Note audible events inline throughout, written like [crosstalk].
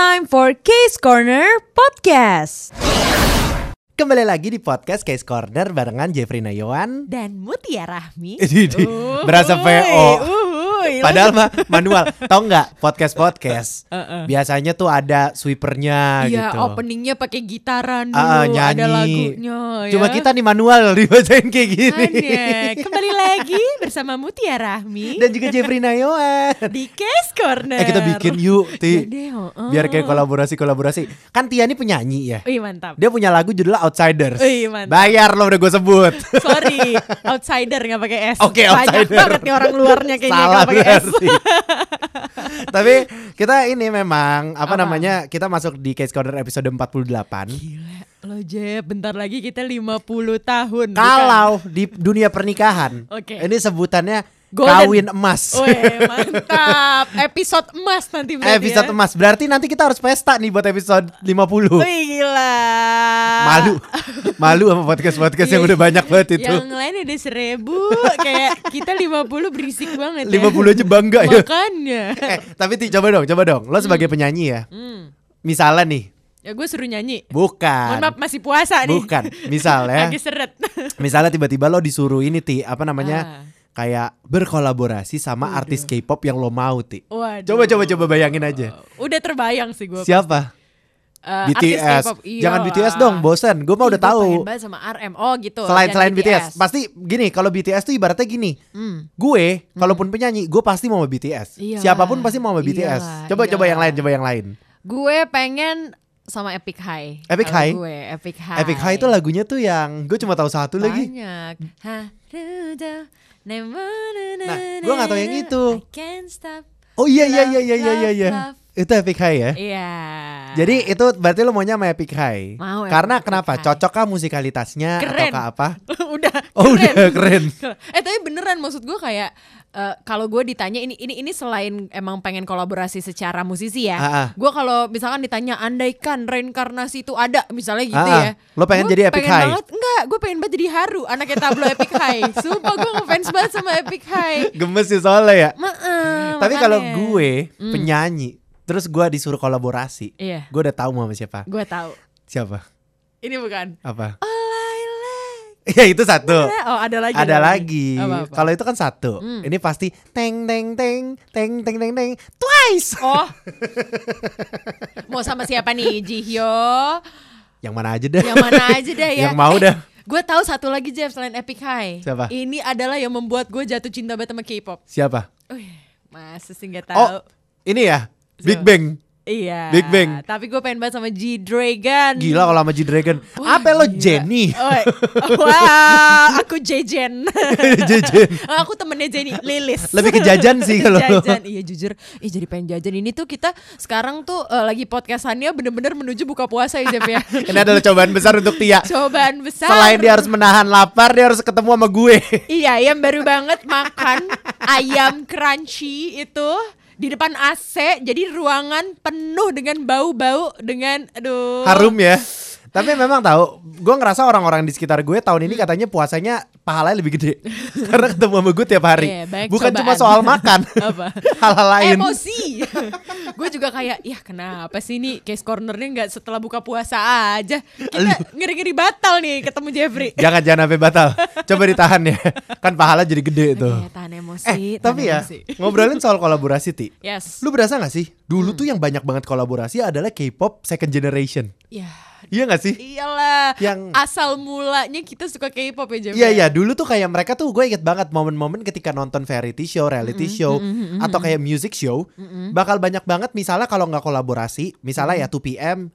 time for Case Corner Podcast. Kembali lagi di podcast Case Corner barengan Jeffrey Nayawan. Dan Mutia Rahmi. Berasa VO. Padahal mah manual. Tahu nggak podcast podcast? [laughs] Uh-uh. Biasanya tuh ada sweepernya Iya, gitu. openingnya pakai gitaran dulu, Ah, ada nyanyi. lagunya. Cuma ya. kita nih manual [laughs] dibacain kayak gini. Aneh. Kembali lagi bersama Mutia Rahmi Dan juga Jeffrey [laughs] Nayawan. di Case Corner. Eh kita bikin yuk, Ti. Ya deh, oh, Biar kayak kolaborasi-kolaborasi. Kan Tia ini penyanyi ya. Wih mantap. Dia punya lagu judulnya Outsiders. Wih, mantap. Bayar lo udah gue sebut. Sorry, outsider nggak pakai S. Oke, Banyak outsider. banget nih orang luarnya kayaknya Salah pakai S. berarti. Tapi kita ini memang apa, Apa? namanya? Kita masuk di Case Corner episode 48. Gila, lo Jeb, bentar lagi kita 50 tahun. bukan? Kalau di dunia pernikahan, Oke. ini sebutannya Golden. kawin emas. Weh, mantap. [laughs] Episode emas nanti berarti episode ya. emas. Berarti nanti kita harus pesta nih buat episode 50. Wih, gila. Malu. Malu sama podcast-podcast yang Iya. udah banyak banget itu. Yang lain udah seribu, kayak kita 50 berisik banget ya. 50 aja bangga ya. Makanya. Eh, tapi Ti, coba dong, coba dong. Lo sebagai penyanyi ya. Hmm. Misalnya nih, Ya gue suruh nyanyi. bukan. Mohon maaf masih puasa nih. Bukan. Misalnya, [laughs] Lagi seret. misalnya tiba-tiba lo disuruh ini Ti, apa namanya? Ah. Kayak berkolaborasi sama artis K-pop yang lo mau Ti. Waduh. Coba coba coba bayangin aja. Udah terbayang sih gue. Siapa? Eh, artis BTS. Iya Jangan. BTS dong, bosen. Gue mah Ih, udah tahu. sama RM. Oh gitu. Selain selain BTS. pasti gini, kalau BTS tuh ibaratnya gini. Hmm. Gue, kalaupun penyanyi, gue pasti mau sama BTS. Iyalah. Siapa pun pasti mau sama BTS. Iyalah, coba coba yang iyalah. lain, coba yang lain. Gue pengen sama Epic High. Epic High? Gue Epic High. Epic High itu lagunya tuh yang gue cuma tahu satu lagi. Banyak. Nah, gua nggak tahu yang itu. Oh iya iya iya iya iya iya. iya. Itu Epic High ya. Iya. Jadi itu berarti lo maunya sama Epic High. Mau Karena Epic kenapa? High. Cocok kah musikalitasnya atau Keren. kah apa? [laughs] udah. Oh udah keren. [laughs] eh tapi beneran maksud gue kayak eh, kalau gue ditanya ini ini ini selain emang pengen kolaborasi secara musisi ya, Ah, ah. gue kalau misalkan ditanya andaikan reinkarnasi itu ada misalnya gitu Ah, ya, Lo pengen gua jadi Epic pengen High? Banget, enggak, gue pengen banget jadi Haru, anaknya tablo Epic High. [laughs] Sumpah gue ngefans banget sama Epic High. Gemes sih soalnya ya. Maaf. Tapi kalau gue penyanyi, terus gue disuruh kolaborasi. Iya. gue udah tahu mau sama siapa. gue tahu. Siapa? Ini bukan. Apa? Oh, [laughs] Ya itu satu. Oh ada lagi. Ada lagi. Apa-apa? Kalau itu kan satu. Hmm. Ini pasti teng teng teng teng teng teng teng twice. Oh. [laughs] Mau sama siapa nih, Jihyo? Yang mana aja deh. Yang mana aja dah [laughs] ya. Yang mau dah. Gue tahu satu lagi Jeff selain Epic High. Siapa? Ini adalah yang membuat gue jatuh cinta banget sama K-pop. Siapa? Wih, masa sih nggak Oh, tahu? ini ya. Big? Bang. Iya. Big Bang. Tapi gue pengen banget sama G Dragon. Gila kalau sama G-Dragon. Wah, Apa lo gila. Jenny? Oh, [laughs] wah, aku Jejen. [laughs] Jejen. aku temennya Jenny Lilis. Lebih ke jajan sih kalau [laughs] jajan. Iya jujur. Ih jadi pengen jajan. Ini tuh kita sekarang tuh eh, lagi podcastannya bener-bener menuju buka puasa ya Jeff ya. Ini adalah cobaan besar untuk Tia. Cobaan besar. Selain dia harus menahan lapar, dia harus ketemu sama gue. Iya, yang baru banget makan ayam crunchy itu di depan AC, jadi ruangan penuh dengan bau-bau dengan aduh. Harum ya. Tapi memang tahu, gue ngerasa orang-orang di sekitar gue tahun ini katanya puasanya pahalanya lebih gede [laughs] karena ketemu sama gue tiap hari. Iya, banyak Bukan cuma cobaan. soal makan, [laughs] [laughs] hal-hal lain. Emosi. gue juga kayak, ya kenapa sih nih case cornernya nggak setelah buka puasa aja? Kita ngeri-ngeri batal nih ketemu Jeffrey. Jangan jangan sampai batal. Coba ditahan ya. Kan pahala jadi gede tuh. Eh, tahan emosi. Eh, tahan tapi ya emosi. ngobrolin soal kolaborasi ti. Yes. Lu berasa gak sih? Hmm. Dulu tuh yang banyak banget kolaborasi adalah K-pop second generation. Ya. Iya gak sih? Iyalah. Yang- asal mulanya kita suka K-pop ya Jeff. Iya ya? iya dulu tuh kayak mereka tuh gue inget banget momen-momen ketika nonton variety show, reality show atau kayak music show bakal banyak banget misalnya kalau nggak kolaborasi, misalnya ya 2PM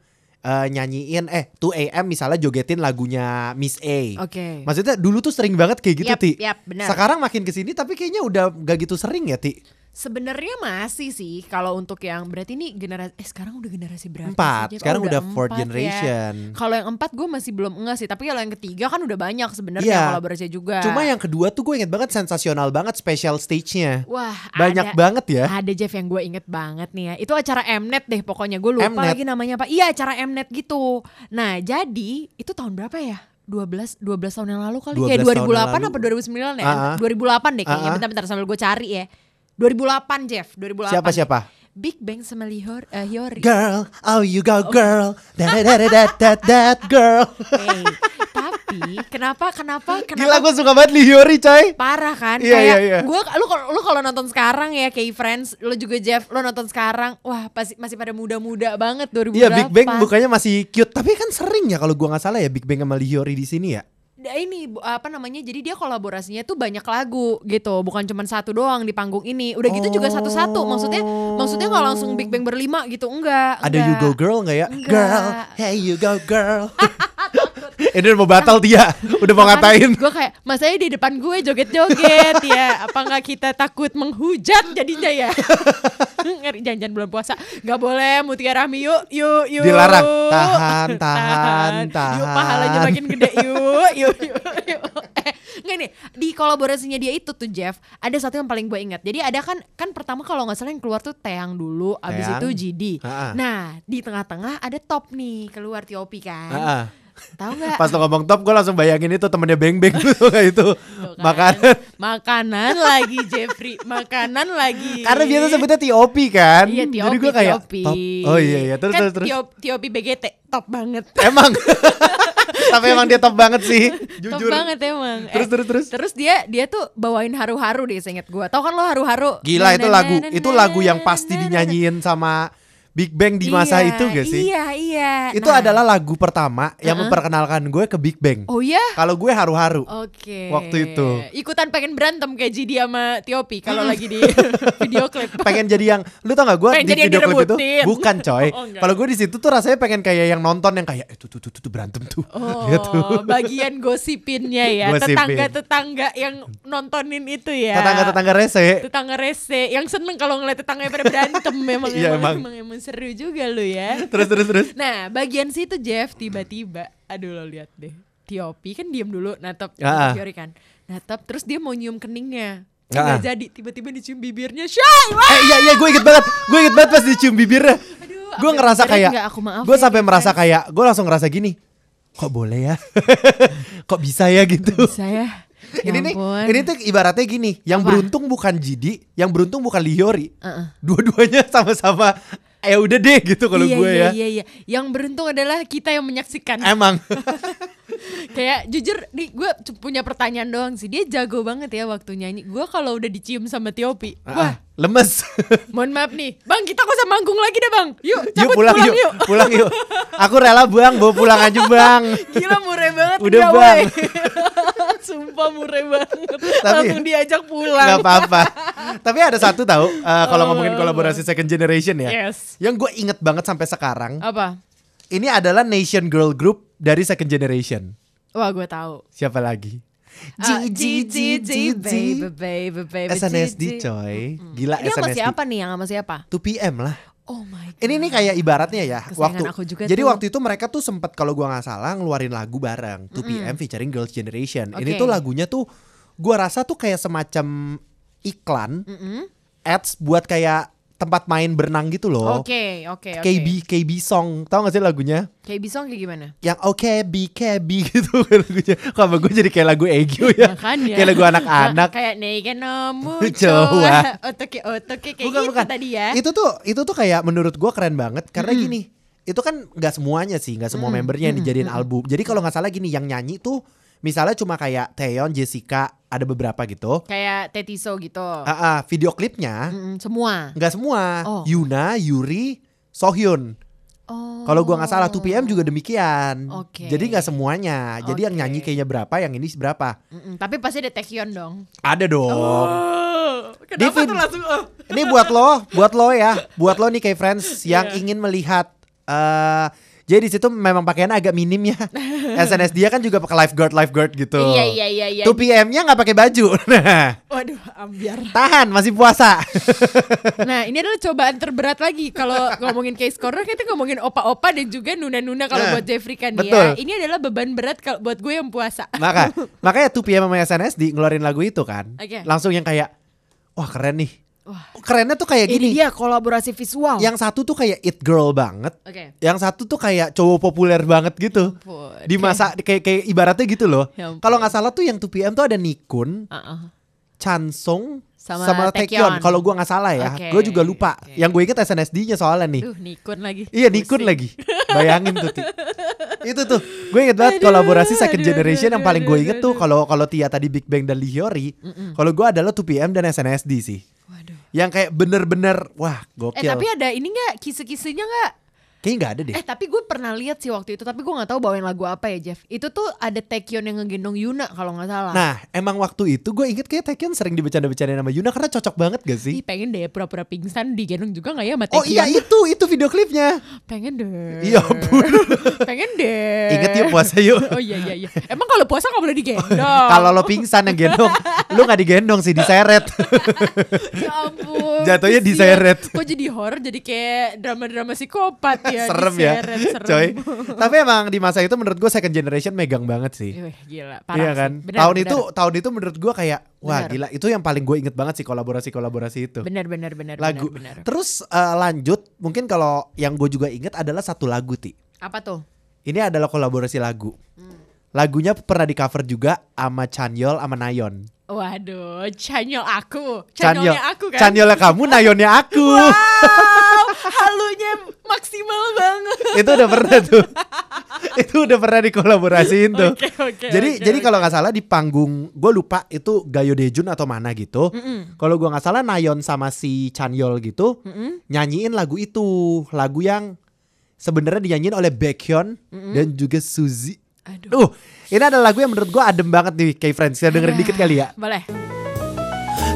eh, nyanyiin eh 2AM misalnya jogetin lagunya Miss A. Oke. Maksudnya dulu tuh sering banget kayak gitu Yap, Ti. yap, benar. Sekarang makin ke sini tapi kayaknya udah gak gitu sering ya Ti. Sebenarnya masih sih kalau untuk yang berarti ini generasi eh sekarang udah generasi berapa? Empat. sih, Jeff? Sekarang Oh, udah fourth ya. generation. Kalau yang empat gue masih belum enggak sih, tapi kalau yang ketiga kan udah banyak sebenarnya Iya. kolaborasi juga. Cuma yang kedua tuh gue inget banget sensasional banget special stage-nya. Wah, Banyak ada, banget ya. Ada Jeff yang gue inget banget nih ya. Itu acara Mnet deh pokoknya. Gue lupa Mnet. lagi namanya apa. Iya, acara Mnet gitu. Nah, jadi itu tahun berapa ya? 12 12 tahun yang lalu kali 12 ya tahun 2008 yang lalu. apa 2009 ya? Ah, ah. 2008 deh kayaknya. Ah, ah. Bentar-bentar sambil gue cari ya. 2008 Jeff, 2008. Siapa siapa? Big Bang sama Lihor, Hyori. Girl, oh you go girl, that that that that that, that girl. Hey, tapi kenapa kenapa kenapa Gila gue suka banget Lee Hyori coy. parah kan Iya, kayak iya, iya. gua lu kalau lu kalau nonton sekarang ya kayak Friends lu juga Jeff lu nonton sekarang wah pasti masih pada muda-muda banget 2000 Iya Big Bang bukannya masih cute tapi kan sering ya kalau gua nggak salah ya Big Bang sama Lee Hyori di sini ya. Ini apa namanya jadi dia kolaborasinya tuh banyak lagu gitu bukan cuma satu doang di panggung ini udah gitu juga satu-satu maksudnya maksudnya nggak langsung Big Bang berlima gitu enggak Ada You Go Girl nggak ya? Enggak. Girl, hey you go girl. [laughs] Ini udah mau batal dia, udah mau ngatain. gue kayak masanya di depan gue joget-joget ya apa nggak kita takut menghujat jadinya ya [laughs] ngeri janjian bulan puasa nggak boleh Mutiara Rahmi yuk yuk yuk Dilarang. Tahan, tahan, yuk tahan. pahalanya makin gede yuk yuk yuk, yuk. eh nggak nih di kolaborasinya dia itu tuh Jeff ada satu yang paling gue ingat jadi ada kan kan pertama kalau nggak salah yang keluar tuh Teang dulu abis Taeyang. itu GD Ha-ha. nah di tengah-tengah ada top nih keluar Tiopi kan Ah, ah. Tahu nggak Pas lo ngomong top gue langsung bayangin itu temennya Beng Beng [laughs] tuh kayak itu. Tuh kan. Makanan. Makanan lagi Jeffrey, makanan lagi. Karena biasa sebutnya TOP kan. Iya, Jadi Tiopi, gue kayak Tiopi. top. Oh iya iya terus kan terus terus. Tio- Tiopi BGT top banget. Emang. [laughs] Tapi emang dia top banget sih. Top Jujur. banget emang. Eh, Terus, terus, terus. Terus dia dia tuh bawain haru-haru deh seinget gua. Tau kan lo haru-haru? Gila itu lagu, itu lagu yang pasti dinyanyiin sama Big Bang di masa Iya, itu gak sih? Iya, iya. Itu Nah. adalah lagu pertama yang Uh-uh. memperkenalkan gue ke Big Bang. Oh iya? Kalau gue haru-haru. Oke. Waktu itu. Ikutan pengen berantem kayak Gidi sama Tiopi kalau lagi di [laughs] video klip. pengen jadi yang lu tau gak gue Pengen di video klip itu bukan coy Oh, kalau gue di situ tuh rasanya pengen kayak yang nonton yang kayak eh, tuh tuh tuh berantem tuh [laughs] Oh, gitu bagian gosipinnya ya. [laughs] Tetangga-tetangga yang nontonin itu ya. tetangga tetangga rese tetangga rese yang seneng kalau ngeliat tetangganya pada berantem memang Iya, emang. emang emang seru juga lu ya. [laughs] Terus terus terus. Nah bagian situ Jeff tiba-tiba aduh lo lihat deh Tiopi kan diem dulu natap Ah. Fiori kan natap terus dia mau nyium keningnya. Ah. nggak jadi tiba-tiba dicium bibirnya. Shay wah! Eh iya iya gue inget banget gue inget banget pas dicium bibirnya. Aduh, gue ngerasa kayak gue sampai ya, merasa kayak gue langsung ngerasa gini kok boleh ya? [laughs] Kok bisa ya? Gitu. Saya [laughs] ini nih ini tuh ibaratnya gini yang Apa? beruntung bukan Jidi yang beruntung bukan Liori Uh-uh. dua-duanya sama-sama ya udah deh gitu kalau iya, gue iya, ya iya, iya. Yang beruntung adalah kita yang menyaksikan. emang [laughs] Kayak jujur nih gue punya pertanyaan doang sih. Dia jago banget ya waktu nyanyi. Gue kalau udah dicium sama Tiopi, Ah, wah, lemes [laughs] mohon maaf nih. Bang, kita kok usah manggung lagi deh, Bang. Yuk, yuk cabut pulang, pulang, yuk, yuk. pulang yuk. Aku rela bang, bawa pulang aja bang. [laughs] Gila murah banget Udah, Bang. Sumpah murah banget. Tapi- Langsung diajak pulang. Gak apa-apa. Tapi ada satu tahu, eh, kalau Oh. ngomongin kolaborasi second generation ya, Yes. yang gue inget banget sampai sekarang, Apa? ini adalah Nation Girl Group dari second generation. Wah, gue tahu. Siapa lagi? Ah, G, G, G, baby, baby, baby, SNSD G, G. coy, gila Dia sama SNSD. siapa nih? Yang sama siapa? 2PM lah. Oh my god. Ini nih kayak ibaratnya ya Kesayangan waktu aku juga jadi tuh. waktu itu mereka tuh sempet kalau gua nggak salah ngeluarin lagu bareng 2PM featuring Girls Generation. Ini Oke. tuh lagunya tuh gua rasa tuh kayak semacam iklan Mm-mm. ads buat kayak tempat main berenang gitu loh. Oke, oke, oke. KB KB song tau gak sih lagunya Kayak bisong kayak gimana? yang oke bi KB [laughs] gitu kan lagunya kok gue jadi kayak lagu Egyo ya Makanya. kayak lagu anak-anak kayak nega nomu Coba. Otoke otoke kayak bukan gitu bukan tadi ya. itu tuh itu tuh kayak menurut gue keren banget karena gini itu kan nggak semuanya sih nggak semua membernya yang dijadiin album jadi kalau nggak salah gini yang nyanyi tuh misalnya cuma kayak Taeyeon Jessica ada beberapa gitu Kayak Tetiso gitu. Ah, ah, video klipnya Mm-mm, semua. nggak semua Oh. Yuna Yuri Sohyun Oh. Kalau gua nggak salah 2PM juga demikian. Oke. Jadi nggak semuanya. Jadi yang Oke. nyanyi kayaknya berapa, yang ini berapa. Mm-mm, tapi pasti ada Taekyon dong. Ada dong. Oh, kenapa tuh langsung oh. Ini buat lo, buat lo ya, buat lo nih kayak friends [laughs] yang Iya. ingin melihat. eh jadi di situ memang pakaiannya agak minim ya. [laughs] SNS dia kan juga pakai lifeguard lifeguard gitu. Iya iya iya iya. 2PM-nya nggak pakai baju. [laughs] Nah, Waduh, ambiar. tahan masih puasa. [laughs] Nah, ini adalah cobaan terberat lagi kalau ngomongin case corner kita ngomongin opa-opa dan juga nuna-nuna kalau Nah, buat Jeffrey kan betul. ya. Ini adalah beban berat kalau buat gue yang puasa. Maka makanya 2PM sama SNSD ngeluarin lagu itu kan. Oke. Langsung yang kayak wah keren nih. Wah. Kerennya tuh kayak Ini gini. dia kolaborasi visual. Yang satu tuh kayak it girl banget. Oke. Yang satu tuh kayak cowok populer banget gitu. Ampun. Di masa kayak kayak ibaratnya gitu loh. Ya. Kalau nggak salah tuh yang 2PM tuh ada Nikun, Uh-uh. Chansung, sama, sama Taekyon kalau gua nggak salah ya. Oke, Gue juga lupa. oke. Yang gue inget SNSD-nya soalnya nih. Duh, Nikun lagi. Iya Nikun Pusing. lagi Bayangin tuh. [laughs] Itu tuh Gue inget banget Aduh, kolaborasi second aduh, generation aduh, yang paling gue inget tuh. Kalau kalau Tia tadi Big Bang dan Lee Hyori Kalau gue adalah 2PM dan SNSD sih. Yang kayak bener-bener Wah Eh gokil tapi ada ini nggak kise-kisenya nggak? Kayaknya gak ada deh Eh tapi gue pernah lihat sih waktu itu tapi gue nggak tahu bawain lagu apa ya Jeff. Itu tuh ada Taekyon yang ngegendong Yuna kalau nggak salah. Nah emang waktu itu gue inget kayak Taekyon sering dibecanda-becandain sama Yuna Karena cocok banget gak Ih sih pengen deh pura-pura pingsan digendong juga nggak ya sama Oh Taekyon? iya itu itu video klipnya Pengen deh. Iya ampun [laughs] pengen deh. Ingat yuk puasa yuk Oh iya iya iya. Emang kalau puasa nggak boleh digendong. [laughs] Kalau lo pingsan yang gendong Lu gak digendong sih diseret [laughs] ya ampun. Jatuhnya diseret. Kok jadi horor jadi kayak drama-drama psikopat ya. Serem ya serem. coy tapi emang di masa itu menurut gue second generation megang banget sih gila, parah iya sih. kan Benar, tahun benar. itu tahun itu menurut gue kayak wah Benar. gila itu yang paling gue inget banget sih kolaborasi kolaborasi itu benar benar benar lagu benar, benar. terus eh, lanjut mungkin kalau yang gue juga inget adalah satu lagu ti Apa tuh? ini adalah kolaborasi lagu Hmm. lagunya pernah di cover juga sama Chanyol sama Nayon Waduh, chanyol aku. Chanyol Chanyolnya aku kan. Chanyolnya kamu Nayonnya aku Wow, halunya maksimal banget. itu udah pernah tuh itu udah pernah dikolaborasiin tuh Oke, oke, jadi oke, jadi oke. kalau nggak salah di panggung gue lupa itu Gayo Dejun atau mana gitu Mm-mm. kalau gua nggak salah Nayon sama si Chanyol gitu Mm-mm. nyanyiin lagu itu lagu yang sebenarnya dinyanyiin oleh Baekhyun dan juga Suzy Aduh. uh ini adalah lagu yang menurut gua adem banget nih kayak friends kita dengerin Ah. dikit kali ya Boleh.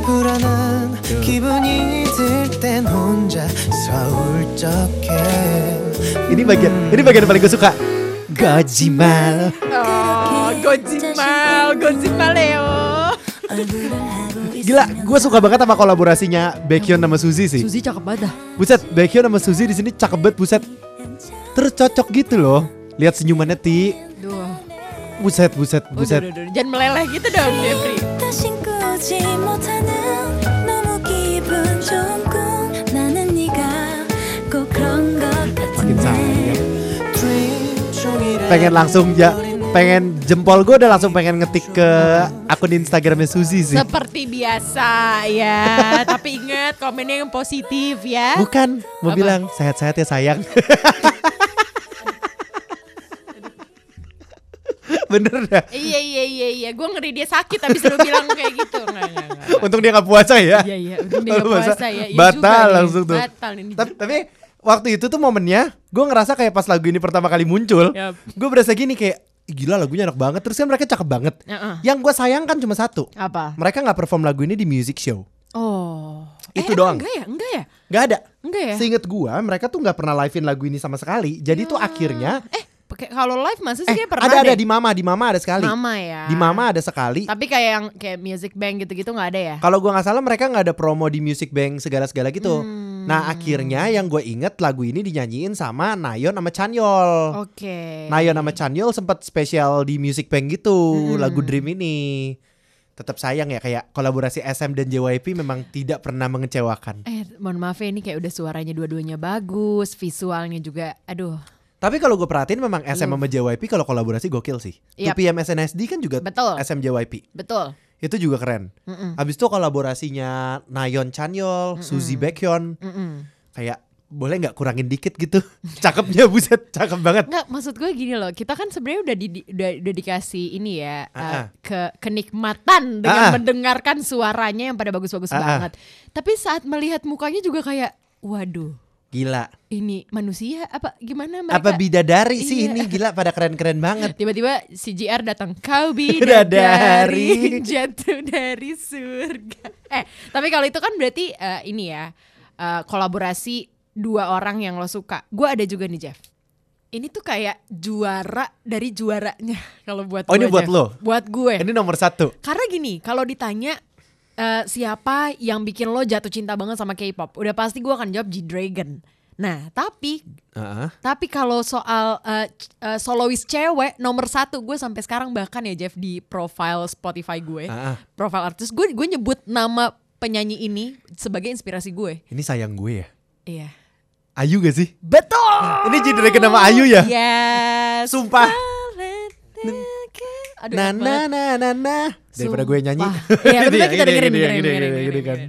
불안한 기분이 들 땐 혼자 서울 적해 ini bagian ini bagian paling gue suka Gojimal Oh, Godzimal, Godzimal Leo. Gila, gue suka banget sama kolaborasinya Baekhyun sama Suzy sih. Suzy cakep banget dah. Buset, Baekhyun sama Suzy di sini cakep banget, buset. Terus cocok gitu loh. Lihat senyumannya Ti. Duh. Buset, buset, Udah, buset. udah, udah. Jangan meleleh gitu dong, Jeffrey. Pengen langsung ya, pengen jempol gue udah langsung pengen ngetik ke akun Instagramnya Suzy sih. Seperti biasa ya. [laughs] Tapi ingat komennya yang positif ya. Bukan, mau Apa? bilang sehat-sehat ya sayang. [laughs] Bener dah. Iya iya iya iya. Gue ngeri dia sakit abis lu bilang kayak gitu. Enggak enggak enggak. Untung dia gak puasa ya. Iya iya. Untung dia nggak Puasa. ya. Iya Batal juga langsung tuh. Batal nih. tapi, tapi waktu itu tuh momennya gue ngerasa kayak pas lagu ini pertama kali muncul Yap. gue berasa gini kayak "Ih, gila lagunya enak banget terus kan mereka cakep banget Heeh. yang gue sayangkan cuma satu Apa? mereka nggak perform lagu ini di music show Oh. Itu eh, doang. Enggak ya? Enggak ya? nggak ada Enggak ya? seinget gue mereka tuh nggak pernah livein lagu ini sama sekali jadi tuh akhirnya Eh, kalau live masa sih eh kayak pernah ada ada deh. di mama di mama ada sekali Mama ya. di mama ada sekali Tapi kayak yang kayak music bank gitu-gitu nggak ada ya? kalau gue nggak salah mereka nggak ada promo di music bank segala-segala gitu Hmm. nah akhirnya yang gue inget lagu ini dinyanyiin sama Nayon sama Chanyol Oke. Nayon sama Chanyol sempat spesial di Music Bank gitu lagu Dream ini. Tetap sayang ya kayak kolaborasi SM dan JYP memang tidak pernah mengecewakan. Eh, mohon maaf ya ini kayak udah suaranya dua-duanya bagus, visualnya juga, aduh, Tapi kalau gue perhatiin memang SM sama JYP kalau kolaborasi gokil sih. Yap. 2PM SNSD kan juga Betul. SM JYP. betul. Itu juga keren. Mm-mm. Habis itu kolaborasinya Nayon Chanyol, Suzy Baekhyun kayak boleh nggak kurangin dikit gitu. [laughs] Cakepnya buset, cakep banget. Nggak, maksud gue gini loh, kita kan sebenarnya udah, di, udah udah dikasih ini ya uh, ke kenikmatan dengan ah. mendengarkan suaranya yang pada bagus-bagus banget. Tapi saat melihat mukanya juga kayak, waduh, Gila. ini manusia apa gimana mereka? Apa bidadari sih Iya. ini gila pada keren-keren banget. Tiba-tiba CGR datang kau [laughs] Bidadari. jatuh dari surga. Eh, tapi kalau itu kan berarti eh, ini ya eh, kolaborasi dua orang yang lo suka. Gue ada juga nih Jeff. Ini tuh kayak juara dari juaranya [laughs] kalau buat Oh, gue, ini buat Jeff. lo? Buat gue. Ini nomor satu. Karena gini, kalau ditanya eh, siapa yang bikin lo jatuh cinta banget sama K-pop, udah pasti gue akan jawab G-Dragon. Nah, tapi Heeh. tapi kalau soal uh, c- uh, solois cewek nomor satu gue sampai sekarang bahkan ya Jeff di profile Spotify gue, ah. profile artis gue gue nyebut nama penyanyi ini sebagai inspirasi gue. Ini sayang gue ya. Iya. Ayu gak sih? Betul. Ini jadi nama Ayu ya? Yes. Sumpah. Aduh, nah, nah, nah, nah, nah. Daripada gue nyanyi. [laughs] Iya, udah kita dengerin, dengerin, dengerin, dengerin, kan.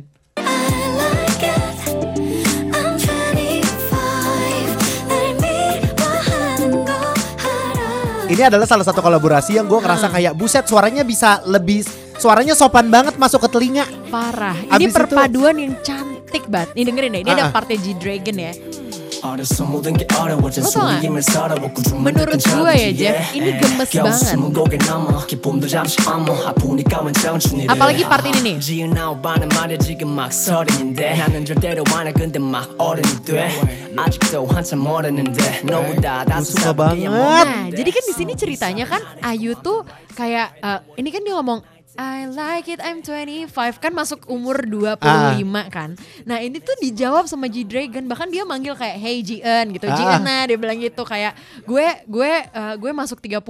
Ini adalah salah satu kolaborasi yang gue ah. ngerasa kayak buset suaranya bisa lebih suaranya sopan banget masuk ke telinga. Parah. Ini Abis perpaduan itu, yang cantik banget. Ya, ini dengerin deh, ini uh -uh. ada ah. partnya G Dragon ya. Menurut gue ya Jeff, ini gemes banget. Apalagi part ini nih. Eh, suka banget. Nah, jadi kan di sini ceritanya kan Ayu tuh kayak uh, ini kan dia ngomong I like it I'm 25 kan masuk umur 25 Ah. kan. Nah, ini tuh dijawab sama G Dragon bahkan dia manggil kayak hey Jian gitu. Ah. Jian nah dia bilang gitu kayak gue gue eh, gue masuk 30,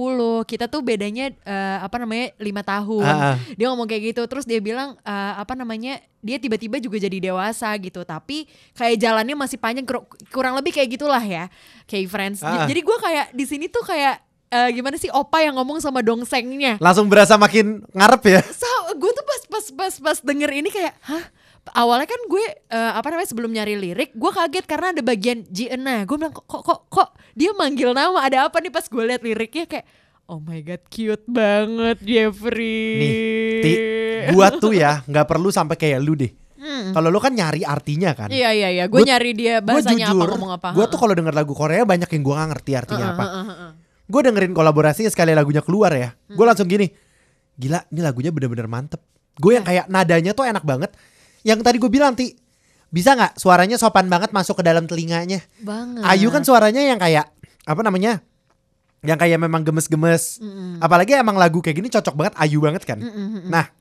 kita tuh bedanya eh, apa namanya 5 tahun. Ah, ah. Dia ngomong kayak gitu terus dia bilang eh, apa namanya dia tiba-tiba juga jadi dewasa gitu tapi kayak jalannya masih panjang kur- kurang lebih kayak gitulah ya kayak friends Ah. jadi gue kayak di sini tuh kayak eh, gimana sih opa yang ngomong sama dongsengnya Langsung berasa makin ngarep ya. so gue tuh pas pas pas pas denger ini kayak hah awalnya kan gue eh, apa namanya sebelum nyari lirik gue kaget karena ada bagian Jiena gue bilang kok kok kok kok dia manggil nama ada apa nih pas gue liat liriknya kayak oh my god cute banget Jeffrey Nih, Ti, gua tuh ya nggak perlu sampai kayak lu deh. Hmm. Kalau lu kan nyari artinya kan. Iya iya iya, gue Gua- nyari dia Gua bahasanya jujur, apa ngomong apa. Gue tuh kalau denger lagu Korea banyak yang gua nggak ngerti artinya Heeh, apa. heeh, heeh. Gue dengerin kolaborasinya sekali lagunya keluar ya. Hmm. Gue langsung gini, gila ini lagunya bener-bener mantep. Gue yang Iya. kayak nadanya tuh enak banget. Yang tadi gue bilang ti, bisa nggak suaranya sopan banget masuk ke dalam telinganya. banget. Ayu kan suaranya yang kayak apa namanya? Yang kayak memang gemes-gemes. Apalagi emang lagu kayak gini cocok banget Ayu banget kan. Nah,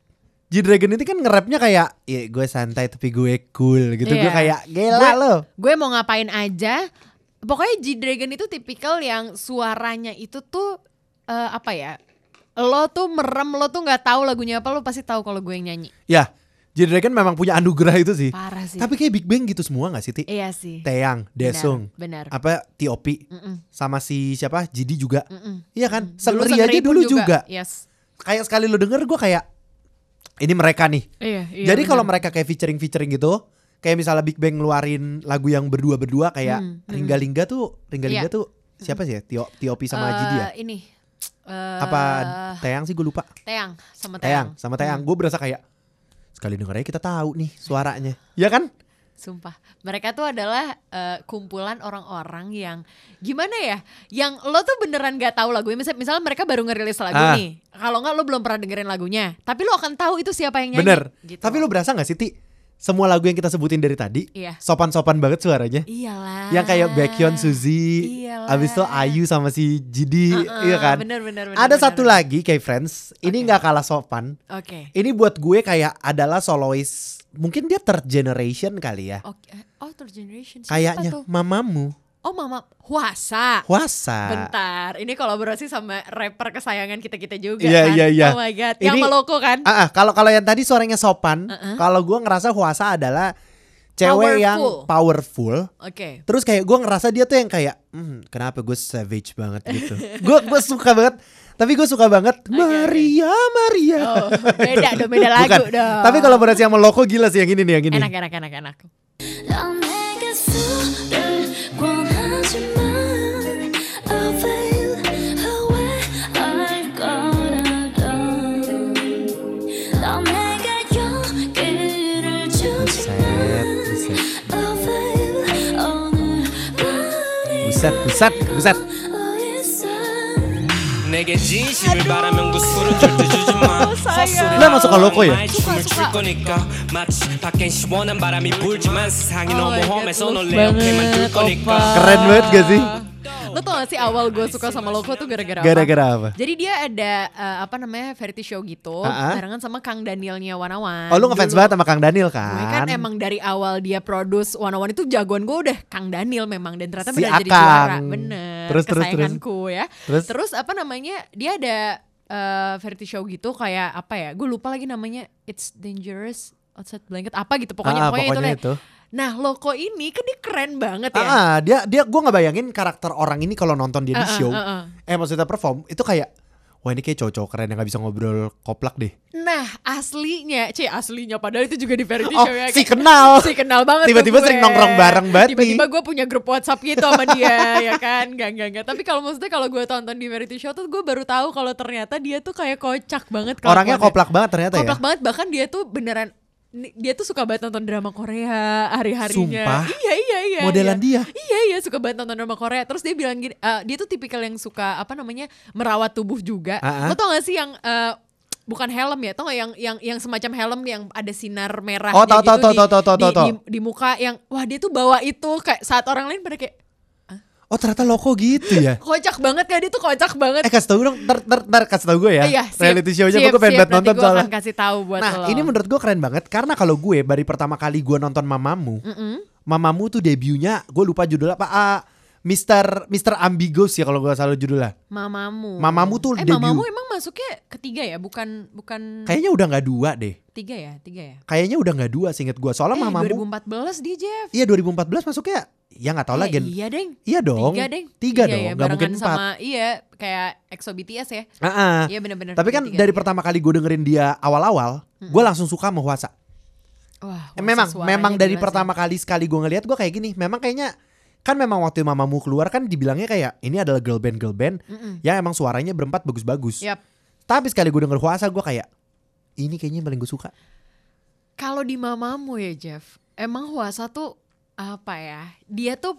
G Dragon ini kan nge-rapnya kayak ya gue santai tapi gue cool gitu. Gue Iya. kayak gila Gue- lo. gue mau ngapain aja. Pokoknya G Dragon itu tipikal yang suaranya itu tuh eh, apa ya? Lo tuh merem, lo tuh nggak tahu lagunya apa, lo pasti tahu kalau gue yang nyanyi. Ya, G Dragon memang punya anugerah itu sih. Parah sih. Tapi kayak Big Bang gitu semua gak sih Ti? iya sih. Taeyang, Daesung, Benar. apa T.O.P. Mm-mm. sama si siapa Jidi juga. Mm-mm. Iya kan? Dulu Sengeri aja dulu juga. Yes. Kayak sekali lu denger gue kayak ini mereka nih. Iya, iya. Jadi kalau mereka kayak featuring-featuring gitu, kayak misalnya Big Bang ngeluarin lagu yang berdua-berdua kayak Hmm, hmm. Ringga Lingga tuh, Ringga Lingga Iya. tuh siapa sih ya? Tio, T.O.P sama Eh, Jidi ya? Ini. eh, Apa Taeyang sih gue lupa. Taeyang sama Taeyang Taeyang. sama Taeyang. Gue berasa kayak sekali denger aja kita tahu nih suaranya. Ya kan? Sumpah, mereka tuh adalah eh, kumpulan orang-orang yang gimana ya? Yang lo tuh beneran gak tahu lagunya. Misal, misalnya mereka baru ngerilis lagu Ah. nih. Kalau nggak lo belum pernah dengerin lagunya, tapi lo akan tahu itu siapa yang nyanyi. Bener. Gitu. Tapi lu berasa gak sih Ti? Semua lagu yang kita sebutin dari tadi Iya. sopan-sopan banget suaranya. Iyalah. Yang kayak Baekhyun, Suzy, Iyalah. abis itu Ayu sama si Jidi, Uh-uh, iya kan? bener, bener, bener, Ada bener, satu lagi kayak Friends, ini nggak kalah sopan. Oke. Ini buat gue kayak adalah soloist, mungkin dia third generation kali ya. Oke. Oh, third generation. Kayaknya tuh? mamamu, Oh, Mama Huasa. Huasa. Bentar, ini kolaborasi sama rapper kesayangan kita-kita juga Iya, kan? iya, iya. Oh my god, yang Ini- Maloko kan? Ah, ah, kalau kalau yang tadi suaranya sopan, Uh-uh. kalau gue ngerasa Huasa adalah cewek yang Powerful. powerful. Oke. Terus kayak gue ngerasa dia tuh yang kayak, hmm, kenapa gue savage banget gitu. Gue gue suka banget. Tapi gue suka banget Maria Maria. Oh, beda dong, beda [laughs] lagu Bukan. dong. Tapi kolaborasi sama Loko gila sih yang ini nih yang ini. enak enak enak enak. 밤이 buset, buset, buset. 어디서 내게 [laughs] 진실을 바라면 그 술은 절대 주지 마 헛소리 나 masuk ke loko ya? 나의 춤을 수가, 출 수가. 거니까 마치 밖엔 시원한 바람이 불지만 세상이 Oh 너무 my God, 험해서 love 널 내 옆에만 둘 banget, 거니까 Opa. Keren banget gak sih? Lo tau gak sih awal gue suka sama Loko tuh gara-gara apa? Gara-gara apa? Jadi dia ada eh, apa namanya variety show gitu ah. barengan sama Kang Danielnya Wanawan. Oh lu ngefans banget sama Kang Daniel Gue kan? kan emang dari awal dia produce Wanawan itu jagoan gue udah Kang Daniel memang dan ternyata Si benar jadi juara. Bener. Terus, terus, kesayanganku ya. Terus? Terus apa namanya? Dia ada eh, variety show gitu kayak apa ya? Gue lupa lagi namanya. It's dangerous outside blanket apa gitu pokoknya Ah, pokoknya, pokoknya itu. itu. deh. Nah, Loko ini kan dia keren banget ya. Ah, dia dia gue nggak bayangin karakter orang ini kalau nonton dia di Ah, show, ah, ah. eh maksudnya perform itu kayak wah ini kayak cowok-cowok keren yang gak bisa ngobrol koplak deh. Nah aslinya, cie aslinya padahal itu juga di variety Oh, show ya. si kenal. Si kenal banget Tiba-tiba sering nongkrong bareng banget. Tiba-tiba gue punya grup WhatsApp gitu sama dia [laughs] ya kan. Gak, gak, gak. Tapi kalau maksudnya kalau gue tonton di variety show tuh gue baru tahu kalau ternyata dia tuh kayak kocak banget. Orangnya koplak banget ternyata Koplak ya. banget bahkan dia tuh beneran dia tuh suka banget nonton drama Korea hari-harinya. Sumpah? Iya iya iya. Modelan iya. dia. Iya iya suka banget nonton drama Korea. Terus dia bilang gini, eh, dia tuh tipikal yang suka apa namanya merawat tubuh juga. Ah. Lo tau gak sih yang eh, bukan helm ya, tau gak yang yang yang semacam helm yang ada sinar merah Oh, tahu, tahu, tahu, di, tahu, tahu, tahu, di, tahu. di, di muka yang wah dia tuh bawa itu kayak saat orang lain pada kayak Oh ternyata loko gitu ya. [laughs] kocak banget ya dia tuh kocak banget. Eh kasih tau dong, ntar, ntar, ntar kasih tau gue ya. Iya, siap, Reality show-nya siap, gue pengen banget nonton gue soalnya. akan kasih tahu buat Nah lo. ini menurut gue keren banget karena kalau gue dari pertama kali gue nonton Mamamu, Mamamu tuh debutnya gue lupa judulnya apa? Ah, Mister Mister Ambiguous ya kalau gue salah judulnya. Mamamu. Mamamu tuh eh, debut. Mamamu emang masuknya ketiga ya, bukan bukan Kayaknya udah nggak dua deh. tiga ya, tiga ya. Kayaknya udah nggak dua seinget gue. Soalnya eh, Mamamu 2014 di Jeff. Iya 2014 masuknya ya nggak tahu Eh, lagi. Iya deng. Iya dong. Tiga deng. Tiga Iya, dong. iya, Nggak mungkin empat. sama iya kayak EXO BTS ya. Ah, ah. Iya benar-benar. Tapi kan tiga, dari tiga. pertama kali gue dengerin dia awal-awal, gue langsung suka sama Hwasa. Wah, Eh, memang memang dari sih. pertama kali sekali gue ngeliat gue kayak gini. Memang kayaknya kan memang waktu Mamamu keluar kan dibilangnya kayak ini adalah girl band girl band yang emang suaranya berempat bagus-bagus. Yap. Tapi sekali gue denger Hwasa gue kayak ini kayaknya yang paling gue suka. Kalau di Mamamu ya Jeff, emang Huasa tuh apa ya? Dia tuh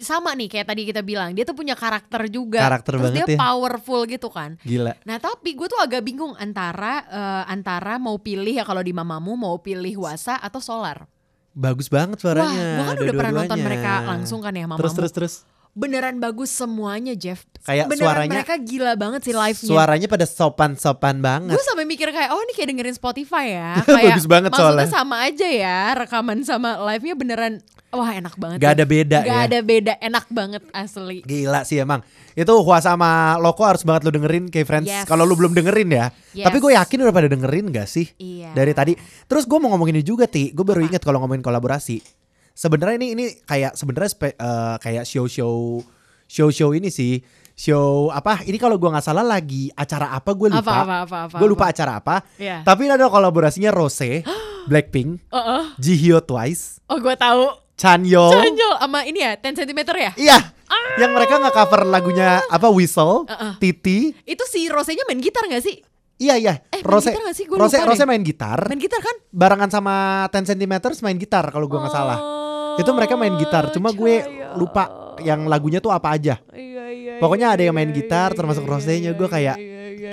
sama nih kayak tadi kita bilang, dia tuh punya karakter juga. Karakter Terus banget dia ya. powerful gitu kan. Gila. Nah tapi gue tuh agak bingung antara eh, antara mau pilih ya kalau di Mamamu mau pilih Huasa atau Solar. Bagus banget Wah, suaranya. gue kan udah pernah nonton mereka langsung kan ya Mamamu. Terus terus terus. Beneran bagus semuanya Jeff. Kayak Beneran suaranya- mereka gila banget sih live-nya. Suaranya pada sopan-sopan banget. Gue sampai mikir kayak oh ini kayak dengerin Spotify ya. [laughs] Bagus banget maksudnya soalnya. sama aja ya rekaman sama live-nya beneran wah enak banget. Gak sih. ada beda Gak ya. ada beda, enak banget asli. Gila sih emang. Itu Hwasa sama Loko harus banget lo dengerin kayak friends. Yes. Kalau lu belum dengerin ya. Yes. Tapi gue yakin udah pada dengerin gak sih? Iya. Dari tadi. Terus gue mau ngomongin ini juga Ti. Gue baru inget kalau ngomongin kolaborasi. Sebenarnya ini ini kayak sebenarnya eh, kayak show-show show-show ini sih. Show apa? Ini kalau gue nggak salah lagi acara apa gue lupa. Apa, apa, apa, apa, gue lupa apa. acara apa. Iya. Tapi ini ada kolaborasinya Rose, [gasps] Blackpink, Heeh. Jihyo Twice, Oh gue tahu. Chanyeol. Canjol sama ini ya 10 cm ya. Iya. Yang mereka nggak cover lagunya apa Whistle, Uh-uh. Titi. Itu si Rosenya main gitar gak sih? Iya iya. Eh, main Rose gitar nggak sih? Gua Rose Rose main gitar. Main gitar kan? Barengan sama 10 cm main gitar kalau gue nggak salah itu mereka main gitar cuma gue lupa yang lagunya tuh apa aja iya, iya, iya, pokoknya ada yang main gitar termasuk Rosenya gue kayak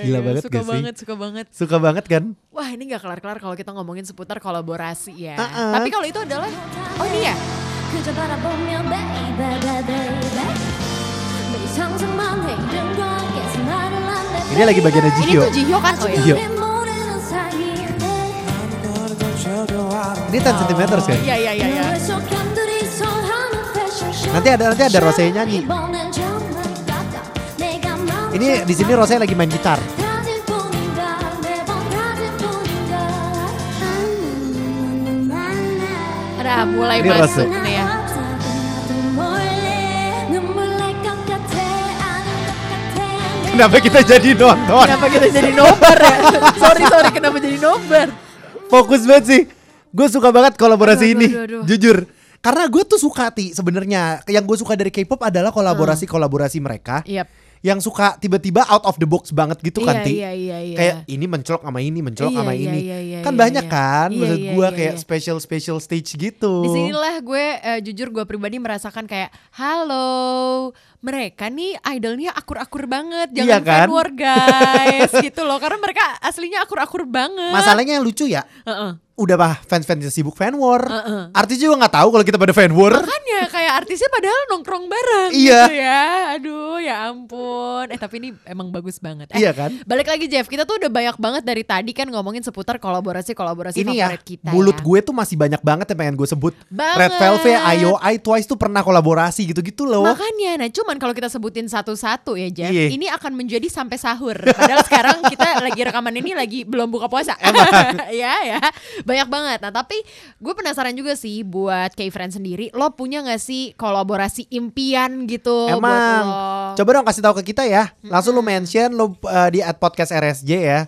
Gila banget suka gak sih? suka banget. Suka banget kan? Wah ini gak kelar-kelar kalau kita ngomongin seputar kolaborasi ya. Uh -uh. Tapi kalau itu adalah, oh ini ya? Ini lagi bagian Jihyo. Ini Jihyo kan? Oh Ini 10 cm kan? Ya? Iya, iya, iya. Ya. Nanti ada nanti ada Rose nyanyi. Ini di sini Rose lagi main gitar. Nah, mulai Ini masuk nih ya. Kenapa kita jadi nonton? Kenapa kita jadi nobar ya? sorry sorry kenapa jadi nobar? Fokus banget sih. Gue suka banget kolaborasi aduh, ini. Aduh, ini, Jujur karena gue tuh suka ti sebenarnya. Yang gue suka dari K-pop adalah kolaborasi-kolaborasi mereka. Yap. Yang suka tiba-tiba out of the box banget gitu kan Iya, ti. iya, iya, iya. Kayak ini mencolok sama ini, mencolok Iya, sama iya, ini. iya, iya, kan iya, banyak iya. kan. Iya, Maksud iya, gue iya, kayak iya. special special stage gitu. Di sinilah gue eh, jujur gue pribadi merasakan kayak halo mereka nih idolnya akur-akur banget jangan Iya kan? fan war guys gitu loh karena mereka aslinya akur-akur banget. Masalahnya yang lucu ya. Heeh. Udah bah fans-fans sibuk fan war. Heeh. Artis juga nggak tahu kalau kita pada fan war. Makanya kayak artisnya padahal nongkrong bareng Iya. gitu ya. Aduh ya ampun. Eh tapi ini emang bagus banget. Eh, Iya kan? Balik lagi Jeff, kita tuh udah banyak banget dari tadi kan ngomongin seputar kolaborasi-kolaborasi Ini ya, favorit kita mulut ya. gue tuh masih banyak banget yang pengen gue sebut. Banget. Red Velvet, IOI, Twice tuh pernah kolaborasi gitu-gitu loh. Makanya, nah cuman kalau kita sebutin satu-satu ya Jeff, Iya. ini akan menjadi sampai sahur. Padahal sekarang kita lagi rekaman ini lagi belum buka puasa. [laughs] ya ya. Banyak banget. Nah tapi gue penasaran juga sih buat K-Friend sendiri. Lo punya gak sih kolaborasi impian gitu buat Emang. lo? Coba dong kasih tahu ke kita ya. Langsung lu mention lu uh, di at podcast RSJ ya.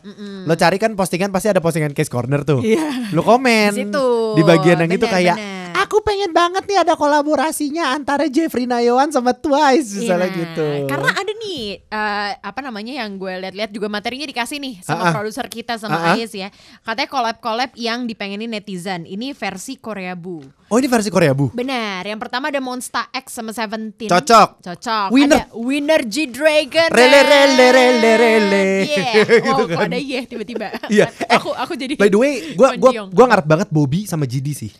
Lo cari kan postingan pasti ada postingan Case Corner tuh. Iya. Lu komen Di situ. di bagian yang itu Benar, kayak benar. Aku pengen banget nih ada kolaborasinya antara Jeffrey Nayawan sama Twice misalnya Iya, gitu. Karena ada nih eh, apa namanya yang gue lihat-lihat juga materinya dikasih nih sama ah. produser kita sama Ah, ah. Ais ya. Katanya collab-collab yang dipengenin netizen. Ini versi Korea Bu. Oh ini versi Korea bu. Benar. Yang pertama ada Monsta X sama Seventeen. Cocok. Cocok. Winner. Ada Winner G Dragon. Rele, rele, rele, rele. Yeah. [laughs] Gitu Oh, kan. ada yeah tiba-tiba. Iya. Eh, [laughs] aku aku jadi. By the way, gua gua Konjiong. gua ngarep banget Bobby sama GD sih.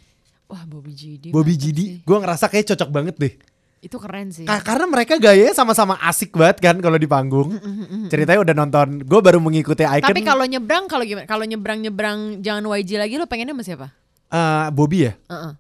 Wah Bobby GD. Bobby GD, sih. gua ngerasa kayak cocok banget deh. Itu keren sih. Ka- karena mereka gayanya sama-sama asik banget kan kalau di panggung. Ceritanya udah nonton. Gue baru mengikuti Icon. Tapi kalau nyebrang kalau gimana? Kalau nyebrang nyebrang jangan YG lagi lo pengennya sama siapa? Eh, Bobby ya, Heeh.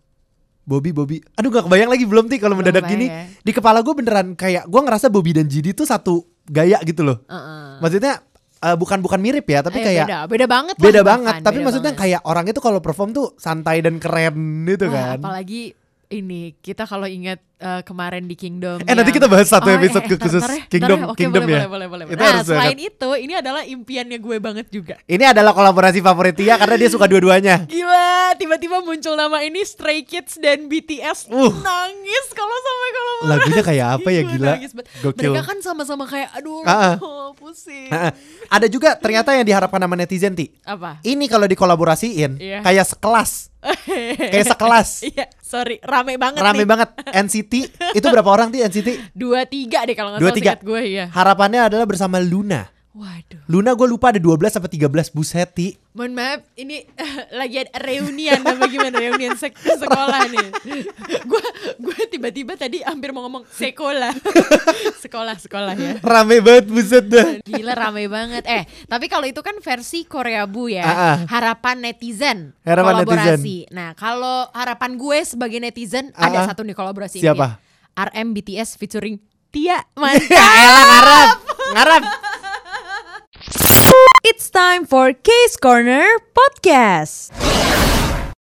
Bobby Bobby. Aduh gak kebayang lagi belum nih kalau mendadak gini. ya. Di kepala gue beneran kayak gue ngerasa Bobby dan GD tuh satu gaya gitu loh. Heeh. Maksudnya eh, bukan bukan mirip ya, tapi Eh, kayak beda, beda banget lah beda bahkan, banget. Tapi beda maksudnya banget. kayak orang itu kalau perform tuh santai dan keren gitu Wah, kan. apalagi ini kita kalau ingat eh, kemarin di Kingdom. Eh, nanti yang- kita bahas satu Oh, episode eh, eh, khusus ntar ya, ntar Kingdom- ya. Oke, Kingdom boleh, ya. Boleh, boleh, boleh. Itu Nah, selain banget. itu, ini adalah impiannya gue banget juga. Ini adalah kolaborasi favorit Tia karena dia suka dua-duanya. Gila, tiba-tiba muncul nama ini Stray Kids dan BTS. Uh. Nangis kalau sampai kalau Lagunya kayak apa ya [laughs] gila. nangis. Gokil. Mereka kan sama-sama kayak aduh, Ah, ah. pusing. Nah, ada juga ternyata yang diharapkan sama netizen Ti. Apa? Ini kalau dikolaborasiin Iya. kayak sekelas, [laughs] kayak sekelas. Iya, sorry, rame banget Rame nih. banget [laughs] NCT itu berapa orang Ti NCT? Dua tiga deh kalau nggak Dua salah tiga. seingat gue ya. Harapannya adalah bersama Luna. Waduh. Luna gue lupa ada 12 sampai 13 buset Ti. Mohon maaf, ini [laughs] lagi ada reunian apa gimana reunian sek sekolah nih. [laughs] Gue gue tiba-tiba tadi hampir mau ngomong sekolah, [laughs] sekolah sekolah ya. Rame banget buset dah. Gila rame banget. Eh, tapi kalau itu kan versi Korea Bu ya. Ah, ah. Harapan netizen. Harapan kolaborasi. Nah, kalau harapan gue sebagai netizen Ah, ada satu nih kolaborasi Siapa? impian. RM BTS featuring Tia. Mantap. Ya elah ngarep, ngarep. It's time for Case Corner Podcast.